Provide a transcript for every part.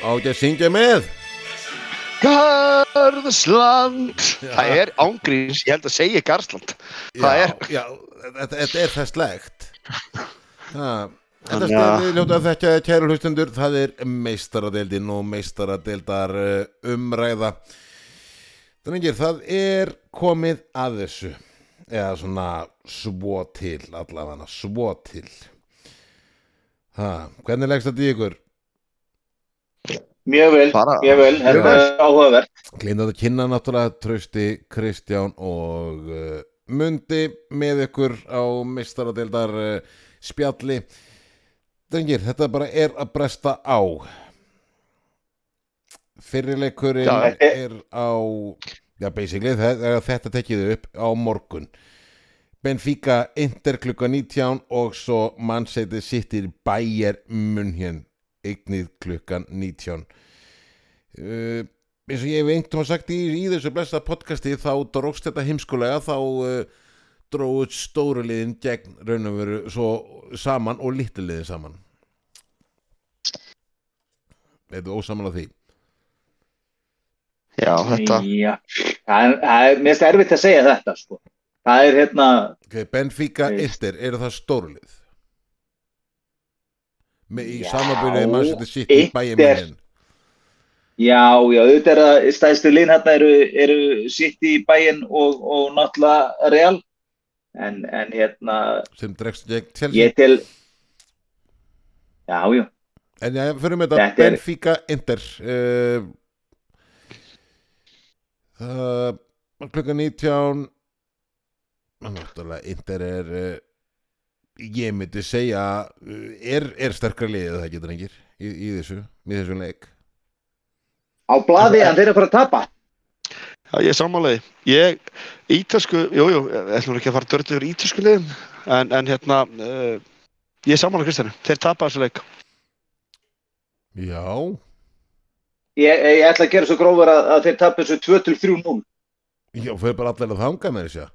á ekki að syngja með Garðsland Það er ángríns, ég held að segja Garðsland Það er já, þetta, er þess legt Þetta að- stefni ljóta að þetta kæru hlustundur, það er meistaradeildin og meistaradeildar uh, umræða. Þannig það er komið að þessu, eða svona svo til, allavega svo til. Ha, hvernig leggst þetta í ykkur? Mjög vel, Bara- mjög vel, þetta er áhugavert. Glinda að kynna náttúrulega Trausti, Kristján og uh, Mundi með ykkur á meistaradeildar uh, spjalli. Drengir, þetta bara er að bresta á. Fyrirleikurinn Já, er á, já basically, þetta, þetta tekið upp á morgun. Benfica Inter klukka 19 og svo mannsæti sittir Bayer München eignið klukkan 19. Uh, eins og ég hef einhvern veginn sagt í, í þessu blessa podcasti þá drókst þetta heimskulega þá uh, dróðut stóru liðin gegn raun og veru svo saman og litlu liðin saman er ósaman á því Já, þetta Já, það er, er, finnst erfitt að segja þetta, sko. Það er hérna, okay, Benfica Veist. Inter, eru það stóru lið? Með, í samanbyrjuði sitt í Inter. bæjuminn já, já, auðvitað er að stæðstu linn hérna eru, eru í bæinn og, og náttúrulega real. En, en hérna, sem dregst ég til, já, já, En já, fyrir með þetta Benfica Inter uh, var klukkan 19 Náttúrulega Inter er uh, Ég myndi segja uh, Er, er sterkara liðið það getur engir í, í þessu, í þessu leik á blaði en þeir eru að fara að tapa. Já, ég er sammálaði. Ég, ítalsku, jú, jú, ég ætlum ekki að fara dörðu yfir ítalsku liðin, en, en hérna, uh, ég er sammálaði Kristjana. Þeir tapa þessu leik. Já, Ég, ég ætla að gera svo grófur að, að þeir tapa þessu 2-3-0. já, fyrir bara allir að þanga með þessu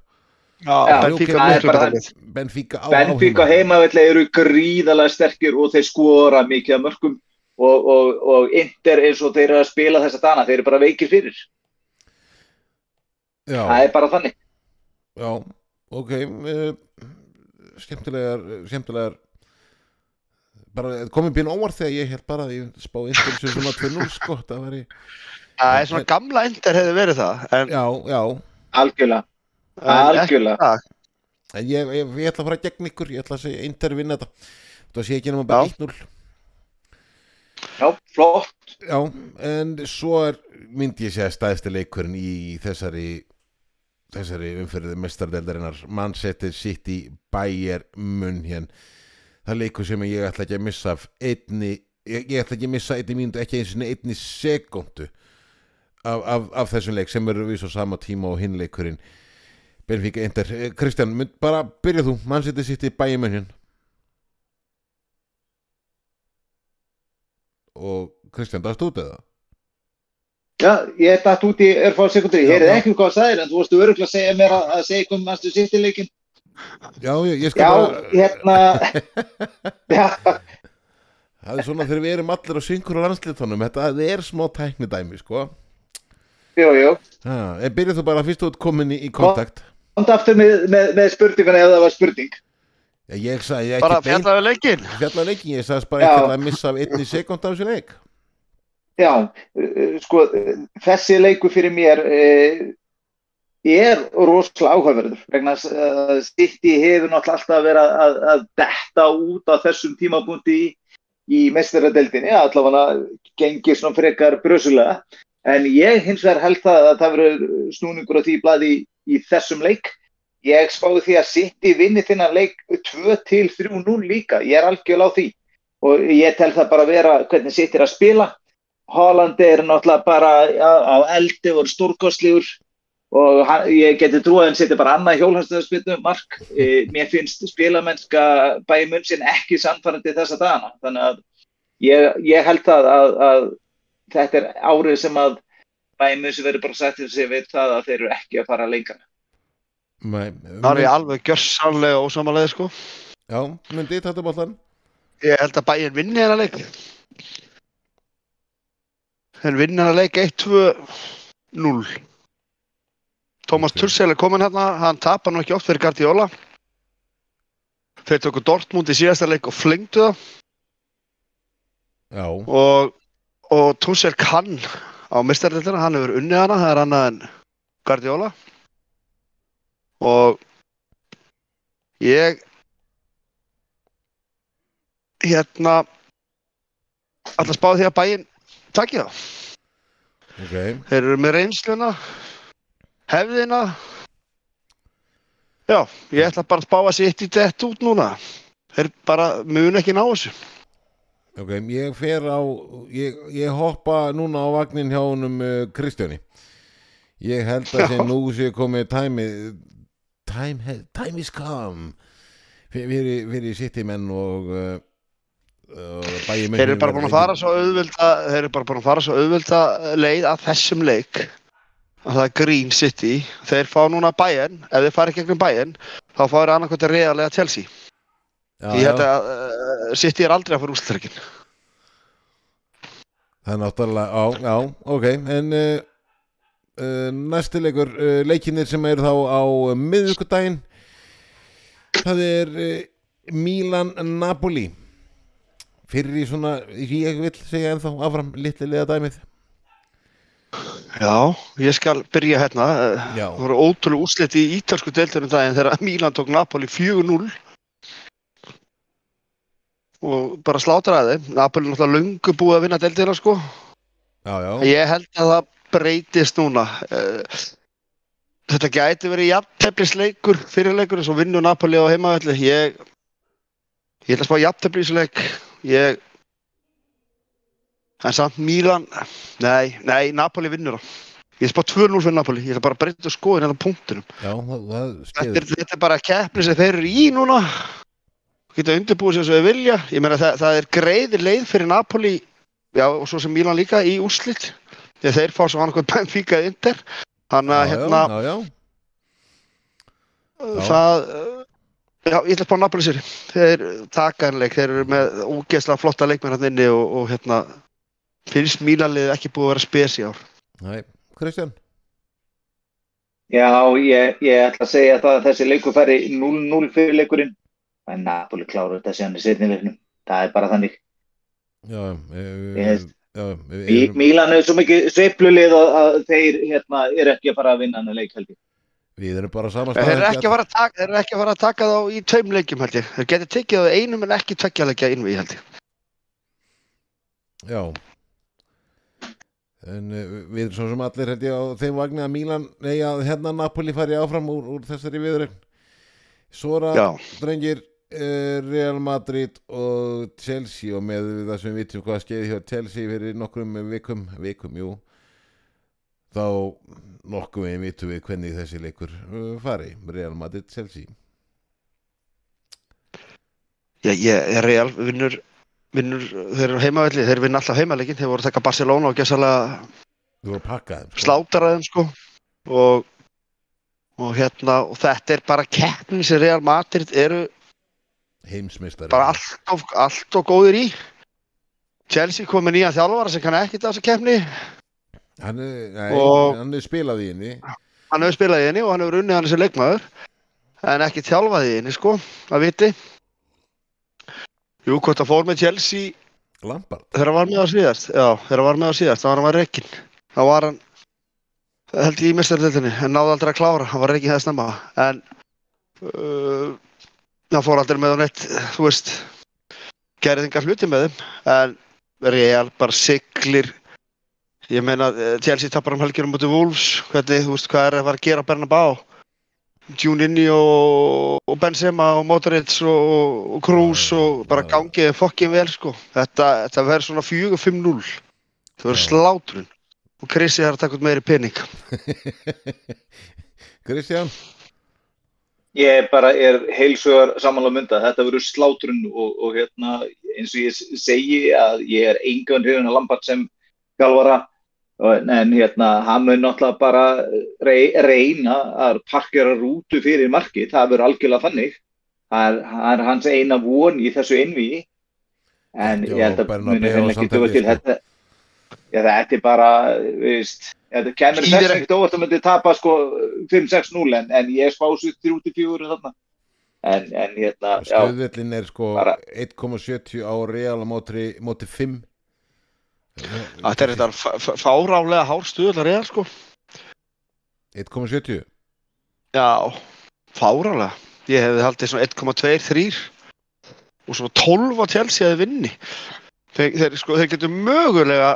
Já, Benfica lið. Benfica á Benfica á heimavelli eru gríðalega sterkir og þeir skora mikið af mörgum og, og, og Inter eins og þeir eru að spila þessa dana, þeir eru bara veikir fyrir. Já, Það er bara þannig. já, ok uh, Skemmtilegar Skemmtilegar. Bara komið býn óvart þegar ég held bara að ég spá Inter sem svona 2-0 sko, það væri Það er svona gamla endur hefði verið það, en, Já, já, Algjörlega, algjörlega. en ég, ég, ég ætla að fara gegn ykkur, ég ætla að segja Inter vinna þetta Það sé ekki nema bara Já. 1-0 Já, flott. Já, en svo er myndi ég segja stæðsti leikurinn í þessari þessari umfyrirði mestardeldarinnar Manchester City Bayer München það er leikur sem ég ætla ekki að missa af einni, ég, ég ætla ekki að missa einni mínútu, ekki eins og einni sekundu af, af, af þessum leik sem eru við svo sama tíma og hinn leikurinn Benfica Inter, Eh, Kristján, mynd bara byrja þú, Manchester City Bayer München og Kristján, það stútið það? Já, ég dætt út í örfáð sekundur, ég já. ekki hvað það sagðir en þú varstu öruglega að segja mér að, að segja hvað mannstu sittileikin. Já, ég, ég skal Já, bara hérna, já, Það er svona þegar við erum allir á synkur og landsliðtónum Þetta er smá tæknidæmi sko jú, jú. ha, En byrjuð þú bara fyrst ert komin í, í kontakt Komdu aftur með, með, með spurninguna ef það var spurning. Ég, ég sagði bara ekki beint fjallaði leikin. fjallar leikin Ég sagði bara Já. ekki að missa af einni sekund af þessu leik Já, uh, sko, þessi leiku fyrir mér uh, er rosalega áhugaverður vegna þess að City hefur náttúrulega alltaf verið að, að, að detta út á þessum tímapunkti í, í mestaradeldinni, allavega gengið svona frekar brösulega en ég hins vegar held það að það verður snúningur á því blaði í, í þessum leik. Ég spáði því að City vinni þinnan leik 2-3-0 líka, ég er algjörlega á því. Og ég tel það bara vera hvernig City er að spila. Haaland er náttúrulega bara á, eldi og stórkostlegur. Og hann, ég geti trúið að hann setja bara annað hjólhanstöðarspilnu mark. E, mér finnst spilamennska bæði munn sinn ekki sannfærandi þessa dagana. Þannig að ég, ég held það að, að þetta er árið sem að munn sem verður bara sagt til sig við það að þeir eru ekki að fara lengra. Nei, Það er alveg gjörsanlega ósamalega, sko. Já, myndi þetta bóllan Ég held að bæinn vinni hennar leik. en vinna hann að leika 1-2-0 Thomas Ok. Tursel er komin hérna. Hann tapar nú ekki oft fyrir Guardiola. Þeir tóku Dortmund í síðasta leik og flengdu það. Já, og, og Tursel kann á mistarlildina, hann hefur unnið hana það er annað en Guardiola og ég hérna alltaf spáði því að bæinn takki það ok Þeir eru með reynsluna, hefðina. Já, ég ætla bara að spá að sitt í dett út núna. Þeir bara mun ekki ná þessu. Ok, ég fer á ég, ég hoppa núna á vagnin hjá honum uh, Kristjáni Ég held að sem nú sé komið time time, time is come Fyr- fyrir, fyrir sitt menn og uh, uh, bæði Þeir eru bara búin að fara svo auðvelda, þeir eru bara búin að fara svo auðvelda leið að þessum leik. Að það er Green City. Þeir fá núna bæinn, ef þeir fara ekki gegnum bæinn, þá fá þeir annarkvæmt að reyðarlega Chelsea. já, Því þetta uh, City er aldrei að fara úrslutleikin. Það er náttúrulega, já, já, ok En uh, uh, næsti leikur uh, leikinir sem eru þá á miðvikudaginn Það er Milan-Napoli Fyrir í svona, ég vil segja ennþá áfram litlilega dæmið Já, ég skal byrja hérna. Já. Það voru ótrúlega úrslit í ítalsku deildunum daginn þegar Milan tók Napoli 4-0 og bara slátraði þeim. Napoli er náttúrulega löngu búið að vinna deildina sko. Já, já, Ég held að það breytist núna. Eh, Þetta gæti verið jafntefnisleikur fyrirleikur eins og vinnu Napoli á heimavelli. Ég, ég ætla að spá jafntefnisleik. Ég En samt Milan, nei, nei, Napoli vinnur það. Ég spá 2-0 fyrir Napoli, ég ætla bara að breyta skoðin hérna punktunum. já, það, það Þetta er, þetta er bara keppni sem þeir eru í núna. Geta undirbúið sér svo þeir vilja. Ég meina það, það er greiði leið fyrir Napoli, já, og svo sem Milan líka í úrslit. Þegar þeir fá svo hann Benfica eða Inter. Þannig að hérna, já, já, já. það, uh, já, ég ætla að spá Napoli sér. Þeir taka en leik, þeir eru með úgeðslega flotta leikmenn hann inni og, og hérna, finnst Milanlið ekki búið að vera spes í ár. Næ, Kristján Já, ég, ég ætla að segja það að þessi leikur færi 0-0 fyrir leikurinn. En Napoli klárar þetta síðan í setni leiknum. Það er bara þannig. Já, við, Ég- já, við, Mí, erum, Mílan er svo mikið sveiflulið að, að þeir hérna, er ekki að fara að vinna hann að leik heldur. við erum bara saman Þeir eru ekki að fara að taka, þeir eru ekki að fara að taka þá í tveim leikjum. Þeir geti tekið þá einum en ekki tveggja leikja innví held ég. Já En uh, við erum svo sem allir held ég á þeim vagni að Mílan, nei að hérna Napoli fari áfram úr, úr þessari viðurinn Sora, Já, drengir Real Madrid og Chelsea og með það sem við vitum hvað skeiði hjá Chelsea fyrir nokkrum vikum, vikum, jú þá nokkuð við vitum við hvernig þessi leikur uh, fari, Real Madrid Chelsea ég, ég er real, vinnur, vinnur, þeir eru heimavelli, þeir vinna alltaf heimaleikin, þeir voru að taka Barcelona og þeim sko. slátara þeim sko. Og, og hérna, og þetta er bara keppnin sem Real Madrid eru heimsmeistari bara allt of, allt of góðir í. Chelsea kom með nýja þjálfara sem kann ekkert af þessu keppni. Hann er, nei, Og- hann spilað í henni Hann hefur spilað í henni og hann hefur unnið hann sem leikmaður. En ekki þjálfað í henni sko, að viti. Jú, hvort það fór með Chelsea Lampard þegar hann var með á síðast. Já, þegar hann var með á síðast, þá var hann var reikinn. Þá var hann, held ég í mestardeltinni, en náði aldrei að klára. Hann var reikinn það snemma. En uh, hann fór aldrei með á neitt, þú veist, gerði engar hluti með þeim. En Real bara siglir Ég meina, eh, Chelsea tapar um helgir um mútið Wolves, hvernig, þú veist, hvað er að fara að gera Bernabéu? Juninho og, og Benzema og Modric og, og Kroos og bara gangið fokkin vel, sko. Þetta, þetta verður svona 4-5-0. Það verður slátrun. Og Krissi að taka út meiri pening. Kristján Ég bara er heilsugar samanlega mynda. Þetta verður slátrun og, og hérna, eins og ég segi að ég er engan hrifun að Lampard sem Og- en hérna, hann mun náttúrulega bara rey, reyna að parkera rútu fyrir markið, það verður algjörlega þannig. Það er, er hans eina von í þessu innví en Já, ég held að Bernabéu muni henni ekki ég, til sko. þetta. Já, þetta er bara, veist, þetta kemur þess ekkert- óvart að myndi tapa sko 5-6-0 en, en ég spási 3-4 þarna. En, en hérna, já, Stöðvillin er sko Bara- 1,70 á Real á móti, móti 5 Þetta er þetta fárálega hár stuðlar eða sko. 1,70 Já, fárálega Ég hefði haldið svona 1,23 og svo 12 á Chelsea að vinni. Þeir, þeir, sko, þeir getur mögulega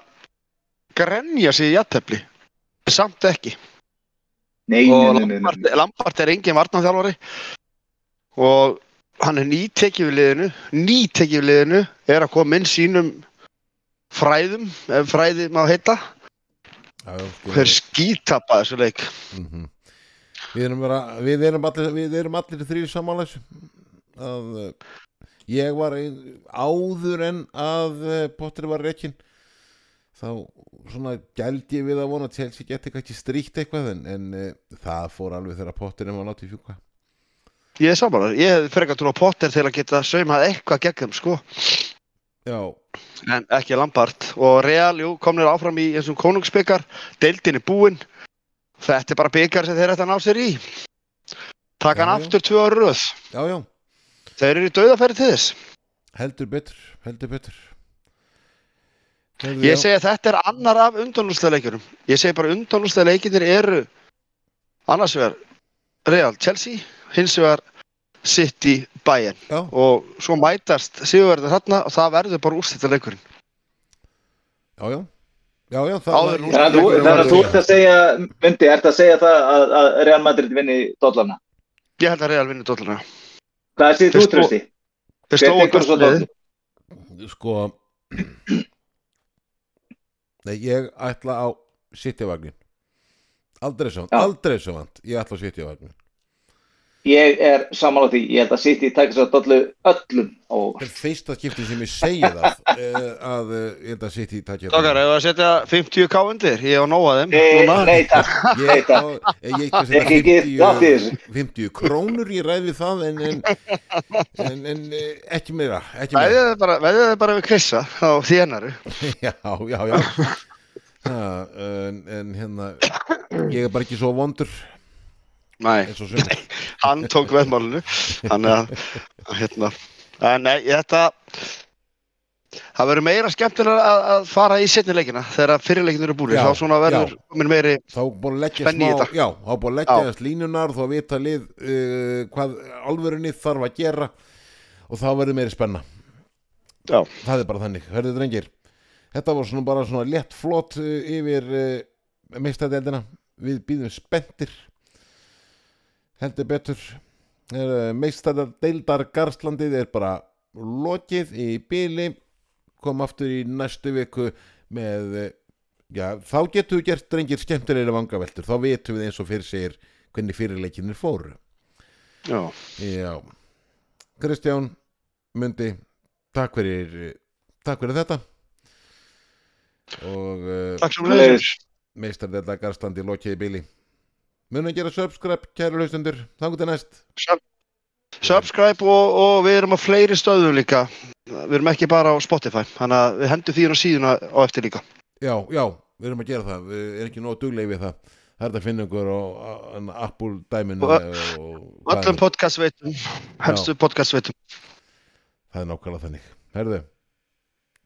grenja sig í jættefli samt ekki. Nei, og nei, nei, nei. Lampard er engin varnarþjálfari. Og hann er nýtekið við liðinu. Nýtekið við liðinu er að koma inn sínum fræðum ef fræði má heita. Já, já, hver skítapa þessu leik. Mhm. við, erum bara, við erum allir við erum allir þrýr samanlæs að uh, ég var áður en að uh, Potter var rekin þá svona gæld ég við að vona að Chelsea geti kannski stríkt eitthvað en, en uh, það fór alveg þegar Potter var látið fjúka. Ég er samanlega, ég hefði frekar trú á Potter til að geta saumað eitthvað gegn þeim sko. Já, en ekki Lampard. Og Real, jú, komnir áfram í eins og konungsbyggar, deildin er búinn þetta er bara byggar sem þeir ætla að ná sér í. Taka hann aftur tvö ára röð. Já, já, þeir eru í dauðafæri til þess. Heldur betur heldur betur Heyrðu, ég segi að þetta er annar af undanlúslega leikjurum ég segi bara undanlúslega leikjunir eru annars vegar Real Chelsea, hins vegar City Bayern. Já, og svo mætast sigurverðin þarna og það verður bara úrstættar leikurinn já, já. Já, já, það Áður en Þannig að þú, þú ert að segja, myndi, ert að segja það að, að Real Madrid vinni dollana. ég held að Real vinni dolluna Hvað séð þú Þeir sló- trösti? þeir dollu? sko Nei, ég ætla á City-vagnin. Aldrei svo, Já. aldrei svo vant. Ég ætla á City-vagnin Ég er saman á því, ég held að City tækir svo dollu öllum og Það er fyrsta skipti sem ég segi það uh, að uh, ég held að City takja Stokkar, hefur að setja 50k undir? Ég á nóa þeim. Nei, takk, nei Ég, takk. á, ég, ég, Ekki get látt í þessu. 50 krónur ég ræði það en, en, en, en eh, ekki meira ekki meira. Veðið þið bara, veðið þið bara við Krissa á þénaru já, já, já. Ha, en, en hérna ég er bara ekki svo vondur Nei, hann tók veðmálinu Þannig að, hérna En nei, þetta Það verður meira skemmtilega að, að fara í setni leikina þegar fyrirleikinu eru búin þá svona verður komin meiri Spenna í þetta. já, þá búin að leggja línunar þá vita lið uh, hvað alvörunni þarf að gera og þá verður meiri spenna. Já. það er bara þannig, hörðu drengir þetta var svona bara svona létt flott uh, yfir uh, meistæðeldina við býðum spenntir heldur betur. Uh, meistæðardeildar Garslandið er bara lokið í byli kom aftur í næstu viku með uh, Já, þá getum við gert drengir skemmtilegri vangaveltur, þá vitum við eins og fyrir segir hvernig fyrirleikinir fóru. Já, Já, Kristján, Mundi, takk fyrir, takk fyrir þetta. Og uh, takk sem leiðis meistardella Garstandi lokiði bíli. Munum að gera subscribe, kæru hlustundur, þá til næst. Subscribe og, og við erum á fleiri stöðum líka Við erum ekki bara á Spotify Þannig að við hendum því á síðuna á eftir líka Já, já, við erum að gera það, við erum ekki nóg duglegi við það. Það er þetta að finna ykkur á, Apple dæminu Og- og, og Öllum podcast veitum Helstu podcast veitum Það er nákvæmlega þannig. Herðu,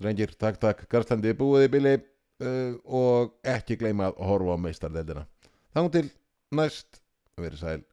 drengir, takk, takk. Garstandi búið í bili uh, og ekki gleyma að horfa á meistardeldina. Þá til næst, verið sæl.